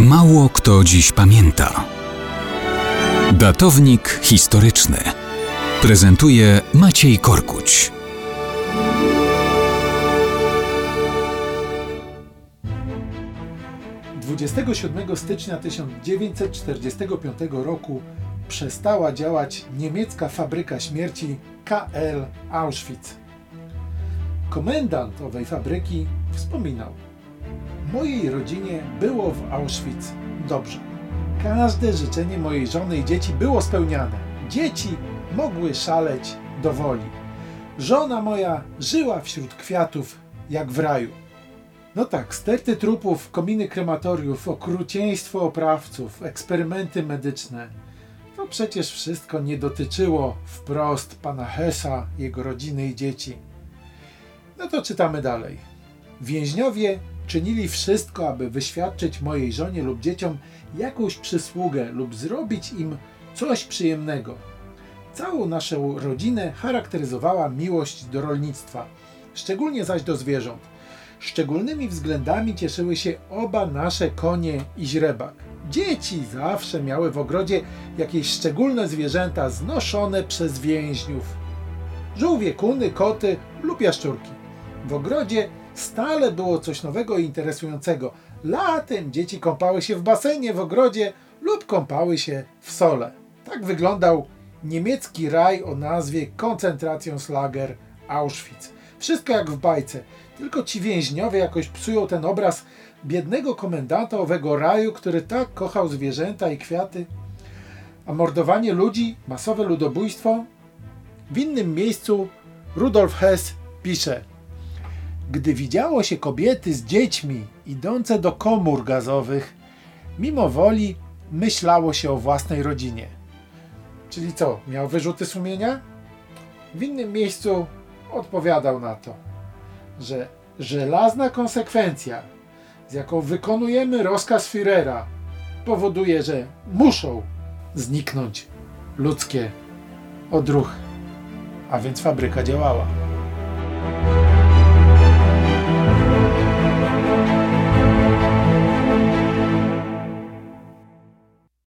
Mało kto dziś pamięta. Datownik historyczny prezentuje Maciej Korkuć. Dwudziestego 27 stycznia 1945 roku przestała działać niemiecka fabryka śmierci KL Auschwitz. Komendant owej fabryki wspominał: Mojej rodzinie było w Auschwitz dobrze. Każde życzenie mojej żony i dzieci było spełniane. Dzieci mogły szaleć do woli. Żona moja żyła wśród kwiatów jak w raju. No tak, sterty trupów, kominy krematoriów, okrucieństwo oprawców, eksperymenty medyczne. To przecież wszystko nie dotyczyło wprost pana Hesa, jego rodziny i dzieci. No to czytamy dalej. Więźniowie czynili wszystko, aby wyświadczyć mojej żonie lub dzieciom jakąś przysługę lub zrobić im coś przyjemnego. Całą naszą rodzinę charakteryzowała miłość do rolnictwa, szczególnie zaś do zwierząt. Szczególnymi względami cieszyły się oba nasze konie i źrebak. Dzieci zawsze miały w ogrodzie jakieś szczególne zwierzęta znoszone przez więźniów. Żółwie, kuny, koty lub jaszczurki. W ogrodzie stale było coś nowego i interesującego. Latem dzieci kąpały się w basenie w ogrodzie lub kąpały się w sole. Tak wyglądał niemiecki raj o nazwie Koncentracjonslager Auschwitz. Wszystko jak w bajce, tylko ci więźniowie jakoś psują ten obraz biednego komendanta owego raju, który tak kochał zwierzęta i kwiaty. A mordowanie ludzi, masowe ludobójstwo? W innym miejscu Rudolf Hess pisze Gdy widziało się kobiety z dziećmi idące do komór gazowych, mimo woli myślało się o własnej rodzinie. Czyli co, miał wyrzuty sumienia? W innym miejscu odpowiadał na to, że żelazna konsekwencja, z jaką wykonujemy rozkaz Führera, powoduje, że muszą zniknąć ludzkie odruchy. A więc fabryka działała.